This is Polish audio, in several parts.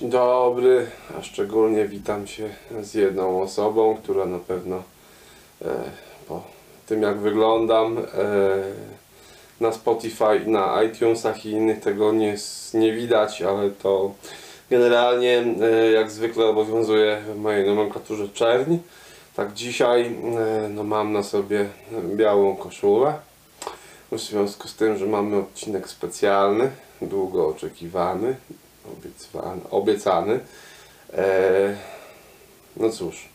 Dzień dobry, a szczególnie witam się z jedną osobą, która na pewno e, po tym jak wyglądam e, na Spotify, na iTunesach i innych tego nie, nie widać, ale to generalnie e, jak zwykle obowiązuje w mojej nomenklaturze czerń. Tak dzisiaj e, no, mam na sobie białą koszulę. W związku z tym, że mamy odcinek specjalny, długo oczekiwany, obiecany, obiecany. E, no cóż.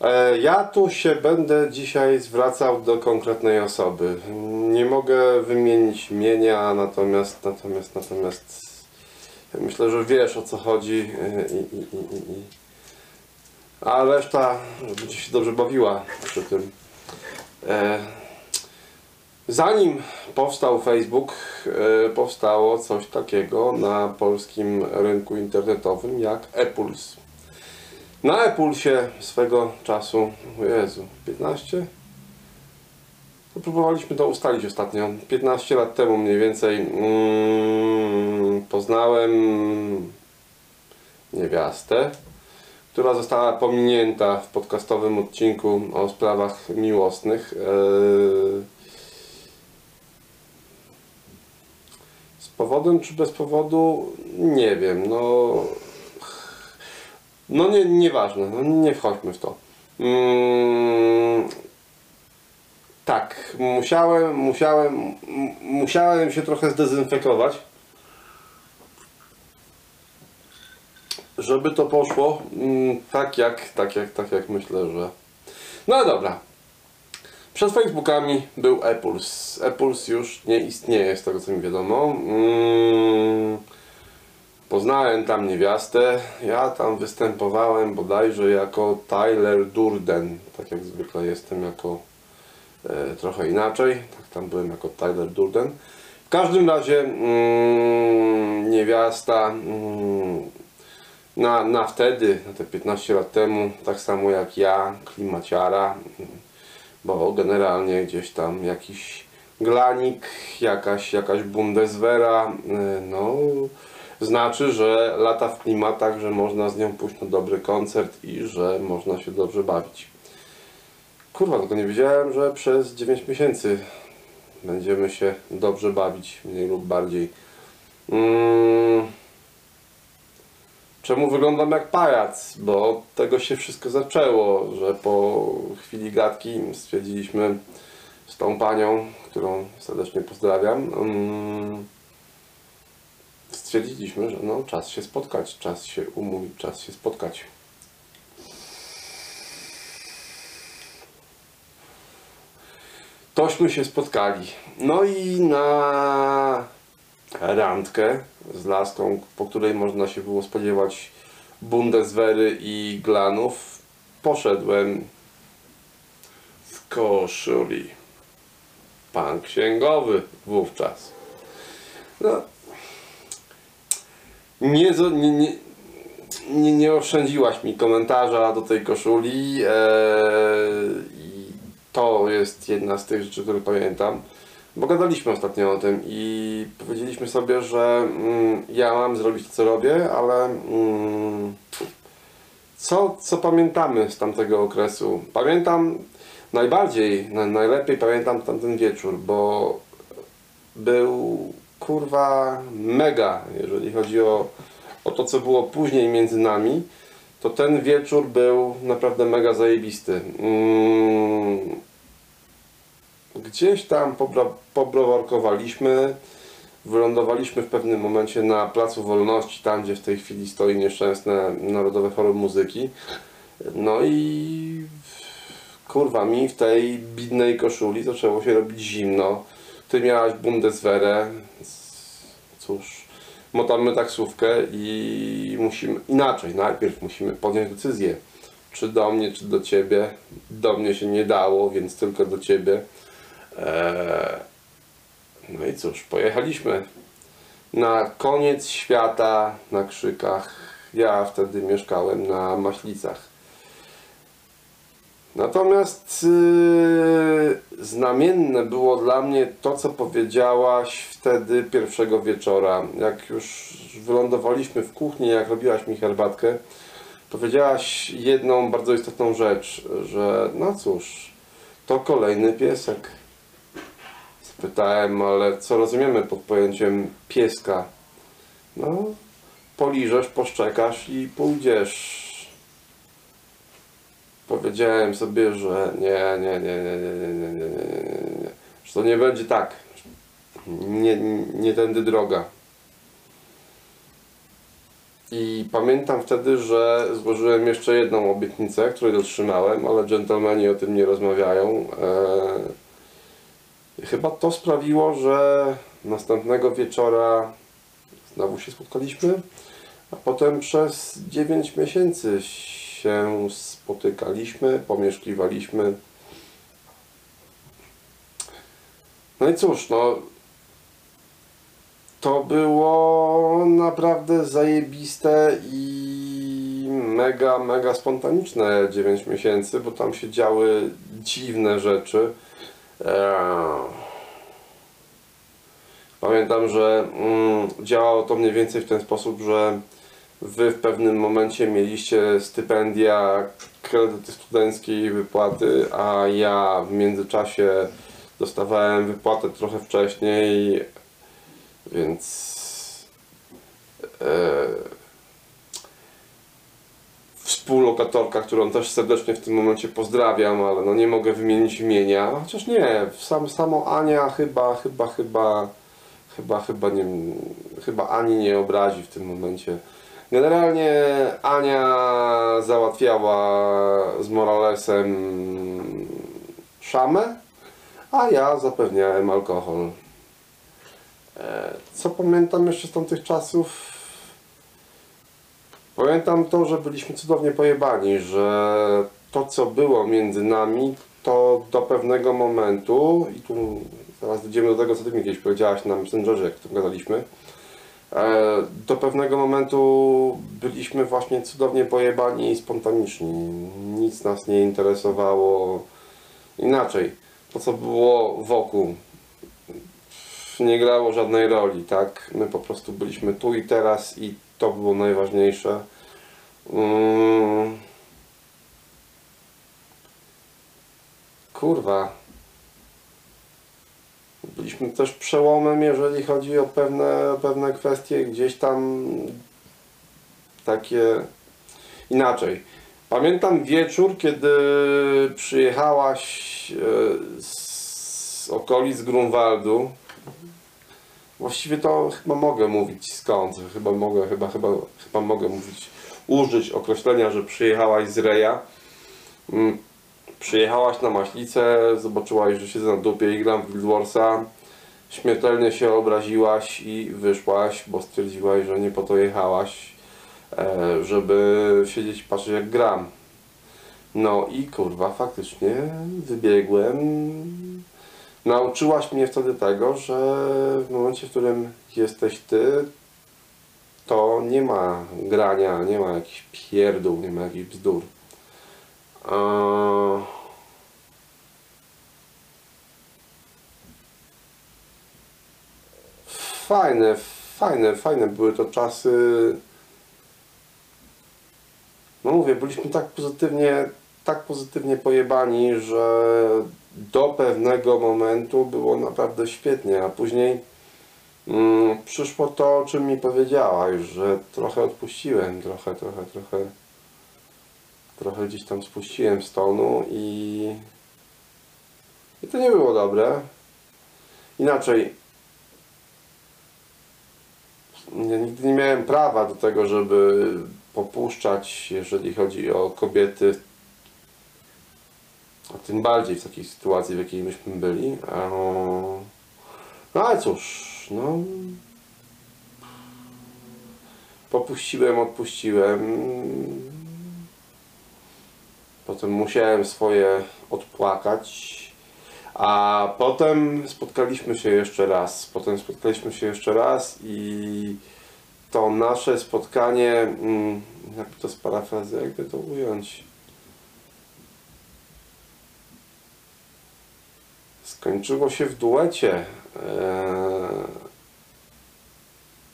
E, ja tu się będę dzisiaj zwracał do konkretnej osoby. Nie mogę wymienić imienia, natomiast natomiast natomiast myślę, że wiesz o co chodzi e, i, i, i, i, a reszta będzie się dobrze bawiła przy tym. E, Zanim powstał Facebook, e, powstało coś takiego na polskim rynku internetowym jak ePuls. Na ePulsie swego czasu, Jezu, 15? To próbowaliśmy to ustalić ostatnio. 15 lat temu mniej więcej mm, poznałem niewiastę, która została pominięta w podcastowym odcinku o sprawach miłosnych. E, powodem czy bez powodu? Nie wiem, no. No nie, nieważne, no nie wchodźmy w to. Mm, tak, musiałem, musiałem, musiałem się trochę zdezynfekować. Żeby to poszło mm, tak jak, tak jak, tak jak myślę, że. No dobra, przed Facebookami był ePuls. ePuls już nie istnieje, z tego co mi wiadomo. Mm, Poznałem tam niewiastę. Ja tam występowałem bodajże jako Tyler Durden. Tak jak zwykle jestem jako e, trochę inaczej. Tak tam byłem jako Tyler Durden. W każdym razie mm, niewiasta mm, na, na wtedy, na te 15 lat temu, tak samo jak ja, klimaciara, bo generalnie gdzieś tam jakiś glanik, jakaś, jakaś bundeswera, y, no znaczy, że lata w klimatach, że można z nią pójść na dobry koncert i że można się dobrze bawić. Kurwa, tylko nie wiedziałem, że przez 9 miesięcy będziemy się dobrze bawić, mniej lub bardziej. Mm. Czemu wyglądam jak pajac? Bo od tego się wszystko zaczęło, że po chwili gadki stwierdziliśmy z tą panią, którą serdecznie pozdrawiam, mm, stwierdziliśmy, że no czas się spotkać, czas się umówić, czas się spotkać. Tośmy się spotkali. No i na randkę z laską, po której można się było spodziewać Bundeswehry i glanów, poszedłem w koszuli. Pan księgowy wówczas. No, nie, nie, nie, nie oszczędziłaś mi komentarza do tej koszuli eee, i to jest jedna z tych rzeczy, które pamiętam. Bo gadaliśmy ostatnio o tym i powiedzieliśmy sobie, że mm, ja mam zrobić to, co robię, ale mm, co, co pamiętamy z tamtego okresu? Pamiętam najbardziej, na, najlepiej pamiętam tamten wieczór, bo był kurwa mega, jeżeli chodzi o, o to, co było później między nami, to ten wieczór był naprawdę mega zajebisty. Mm, gdzieś tam pobrowarkowaliśmy, wylądowaliśmy w pewnym momencie na Placu Wolności, tam gdzie w tej chwili stoi nieszczęsne Narodowe Forum Muzyki. No i kurwa mi w tej bidnej koszuli zaczęło się robić zimno. Ty miałaś Bundeswehrę, cóż, motamy taksówkę i musimy, inaczej, najpierw musimy podjąć decyzję, czy do mnie, czy do ciebie. Do mnie się nie dało, więc tylko do ciebie. Eee, no i cóż, pojechaliśmy na koniec świata na Krzykach. Ja wtedy mieszkałem na Maślicach. Natomiast yy, znamienne było dla mnie to, co powiedziałaś wtedy pierwszego wieczora. Jak już wylądowaliśmy w kuchni, jak robiłaś mi herbatkę, powiedziałaś jedną bardzo istotną rzecz, że no cóż, to kolejny piesek. Spytałem, ale co rozumiemy pod pojęciem pieska? No, poliżesz, poszczekasz i pójdziesz. Powiedziałem sobie, że nie, nie, nie, nie, nie, nie, nie, nie, nie, nie, nie. Że to nie będzie tak. Nie, nie tędy droga. I pamiętam wtedy, że złożyłem jeszcze jedną obietnicę, której dotrzymałem, ale dżentelmeni o tym nie rozmawiają. Eee, chyba to sprawiło, że następnego wieczora znowu się spotkaliśmy, a potem przez 9 miesięcy się spotykaliśmy, pomieszkiwaliśmy. No i cóż, no to było naprawdę zajebiste i mega, mega spontaniczne 9 miesięcy, bo tam się działy dziwne rzeczy. Eee, Pamiętam, że mm, działało to mniej więcej w ten sposób, że Wy w pewnym momencie mieliście stypendia, kredyty studenckie i wypłaty, a ja w międzyczasie dostawałem wypłatę trochę wcześniej, więc e, współlokatorka, którą też serdecznie w tym momencie pozdrawiam, ale no nie mogę wymienić imienia, chociaż nie, sam, samo Ania chyba, chyba, chyba, chyba, chyba nie, chyba Ani nie obrazi w tym momencie. Generalnie Ania załatwiała z Moralesem szamę, a ja zapewniałem alkohol. E, Co pamiętam jeszcze z tamtych czasów? Pamiętam to, że byliśmy cudownie pojebani, że to co było między nami, to do pewnego momentu, i tu zaraz dojdziemy do tego, co ty mi kiedyś powiedziałaś na Messengerze, jak tu gadaliśmy, e, do pewnego momentu byliśmy właśnie cudownie pojebani i spontaniczni. Nic nas nie interesowało inaczej. To, co było wokół, nie grało żadnej roli, tak? My po prostu byliśmy tu i teraz i to było najważniejsze. Mm. Kurwa. Byliśmy też przełomem, jeżeli chodzi o pewne, pewne kwestie, gdzieś tam takie inaczej. Pamiętam wieczór, kiedy przyjechałaś e, z okolic Grunwaldu. Właściwie to chyba mogę mówić skąd. Chyba mogę, chyba, chyba, chyba mogę mówić, użyć określenia, że przyjechałaś z Reja. Mm, Przyjechałaś na Maślicę, zobaczyłaś, że siedzę na dupie i gram w Guild Warsa. Śmiertelnie się obraziłaś i wyszłaś, bo stwierdziłaś, że nie po to jechałaś, e, żeby siedzieć i patrzeć jak gram. No i kurwa, faktycznie wybiegłem. Nauczyłaś mnie wtedy tego, że w momencie, w którym jesteś ty, to nie ma grania, nie ma jakichś pierdół, nie ma jakichś bzdur. Eee, Fajne, fajne, fajne były to czasy. No mówię, byliśmy tak pozytywnie, tak pozytywnie pojebani, że do pewnego momentu było naprawdę świetnie, a później mm, przyszło to, o czym mi powiedziałaś, że trochę odpuściłem, trochę, trochę, trochę trochę gdzieś tam spuściłem z tonu i, i to nie było dobre. Inaczej, ja nigdy nie miałem prawa do tego, żeby popuszczać, jeżeli chodzi o kobiety, tym bardziej w takiej sytuacji, w jakiej myśmy byli. No ale cóż, no. Popuściłem, odpuściłem. Potem musiałem swoje odpłakać. A potem spotkaliśmy się jeszcze raz. Potem spotkaliśmy się jeszcze raz i to nasze spotkanie, mm, jakby to sparafrazy, jakby to ująć. Skończyło się w duecie. Eee,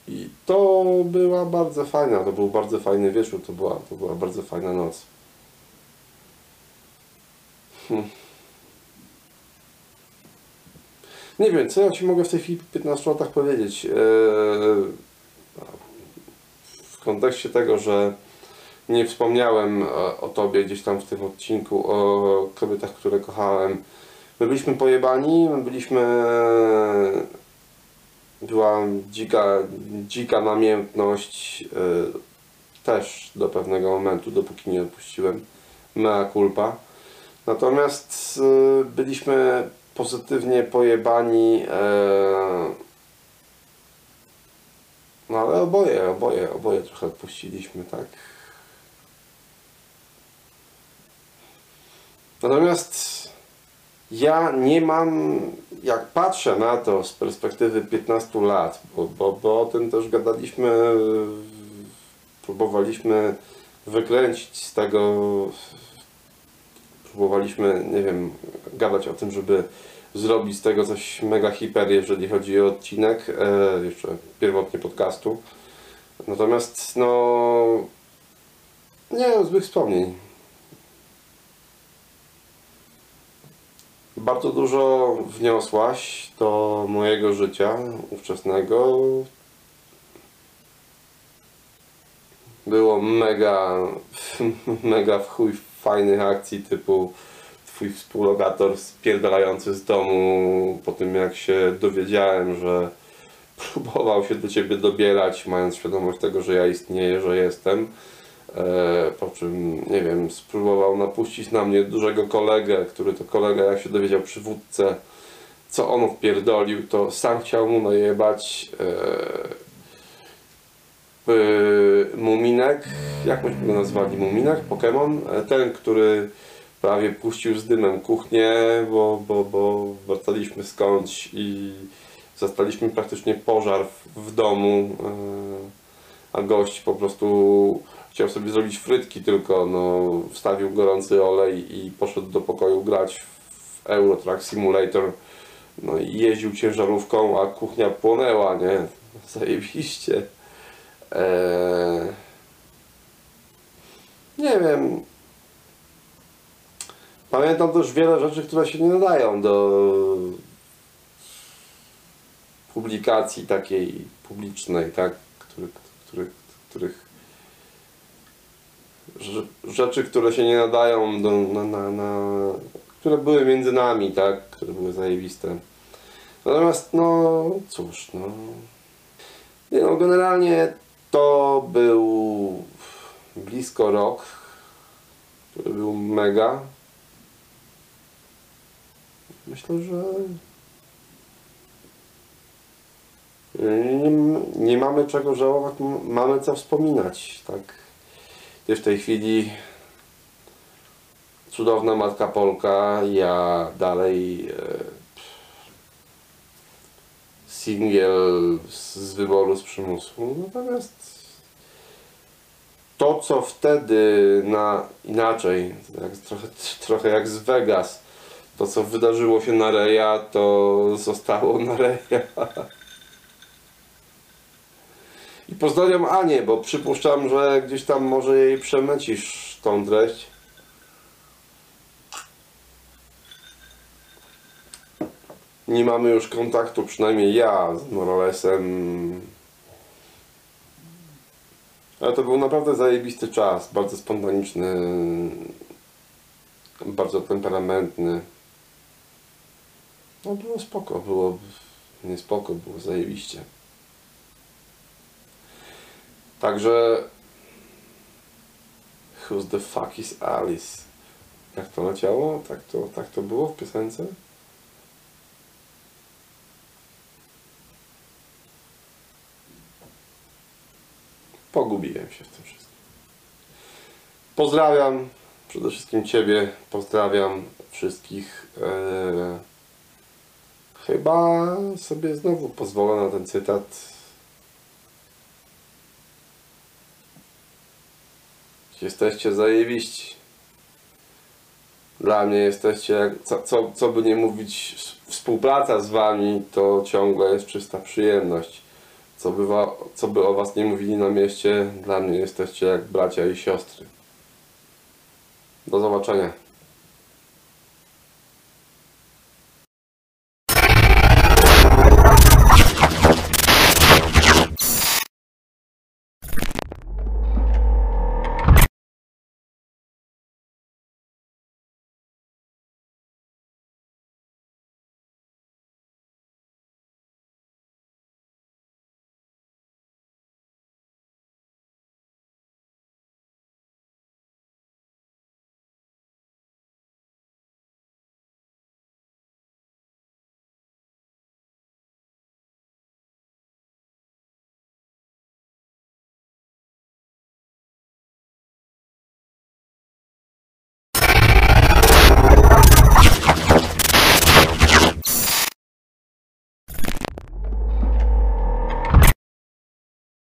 I to była bardzo fajna, to był bardzo fajny wieczór, to była, to była bardzo fajna noc. Hmm. Nie wiem, co ja Ci mogę w tej chwili po 15 latach powiedzieć. Eee, w kontekście tego, że nie wspomniałem e, o Tobie gdzieś tam w tym odcinku, o kobietach, które kochałem. My byliśmy pojebani, my byliśmy... Była dzika, dzika namiętność e, też do pewnego momentu, dopóki nie odpuściłem. Mea culpa. Natomiast e, byliśmy pozytywnie pojebani. E, no ale oboje, oboje, oboje trochę odpuściliśmy, tak. Natomiast ja nie mam, jak patrzę na to z perspektywy 15 lat, bo, bo, bo o tym też gadaliśmy, próbowaliśmy wykręcić z tego, próbowaliśmy, nie wiem, gadać o tym, żeby zrobić z tego coś mega hiper, jeżeli chodzi o odcinek, e, jeszcze pierwotnie podcastu. Natomiast, no, nie mam złych wspomnień. Bardzo dużo wniosłaś do mojego życia ówczesnego. Było mega, mega w chuj fajnych akcji typu twój współlokator spierdalający z domu po tym jak się dowiedziałem, że próbował się do ciebie dobierać, mając świadomość tego, że ja istnieję, że jestem. E, po czym, nie wiem, spróbował napuścić na mnie dużego kolegę, który to kolega, jak się dowiedział przy wódce, co on wpierdolił, to sam chciał mu najebać e, e, Muminek, jak myśmy go nazwali, Muminek, Pokémon, ten, który prawie puścił z dymem kuchnię, bo, bo, bo wracaliśmy skądś i zastaliśmy praktycznie pożar w, w domu, a gość po prostu chciał sobie zrobić frytki, tylko no, wstawił gorący olej i poszedł do pokoju grać w Euro Truck Simulator. No i jeździł ciężarówką, a kuchnia płonęła, nie? Zajebiście. Eee... Nie wiem. Pamiętam też wiele rzeczy, które się nie nadają do publikacji takiej publicznej, tak? Których, których, których rzeczy, które się nie nadają do, na, na, na, które były między nami, tak, które były zajebiste. Natomiast, no, cóż, no, nie no, generalnie to był blisko rok, który był mega. Myślę, że nie, nie mamy czego żałować, mamy co wspominać, tak. Ty w tej chwili cudowna matka Polka, ja dalej e, singiel z, wyboru, z przymusu. Natomiast to, co wtedy na inaczej, jak, trochę, trochę jak z Vegas, to co wydarzyło się na Reja, to zostało na Reja. I pozdrawiam Anię, bo przypuszczam, że gdzieś tam może jej przemycisz tą treść. Nie mamy już kontaktu, przynajmniej ja z Moralesem. Ale to był naprawdę zajebisty czas, bardzo spontaniczny, bardzo temperamentny. No było spoko, było nie spoko, było zajebiście. Także Who's the fuck is Alice? Jak to leciało? Tak to, tak to było w piosence? Pogubiłem się w tym wszystkim. Pozdrawiam przede wszystkim Ciebie, pozdrawiam wszystkich. Eee, chyba sobie znowu pozwolę na ten cytat Jesteście zajebiści. Dla mnie jesteście, co, co, co by nie mówić, współpraca z wami to ciągle jest czysta przyjemność. Co by, wa, co by o was nie mówili na mieście, dla mnie jesteście jak bracia i siostry. Do zobaczenia.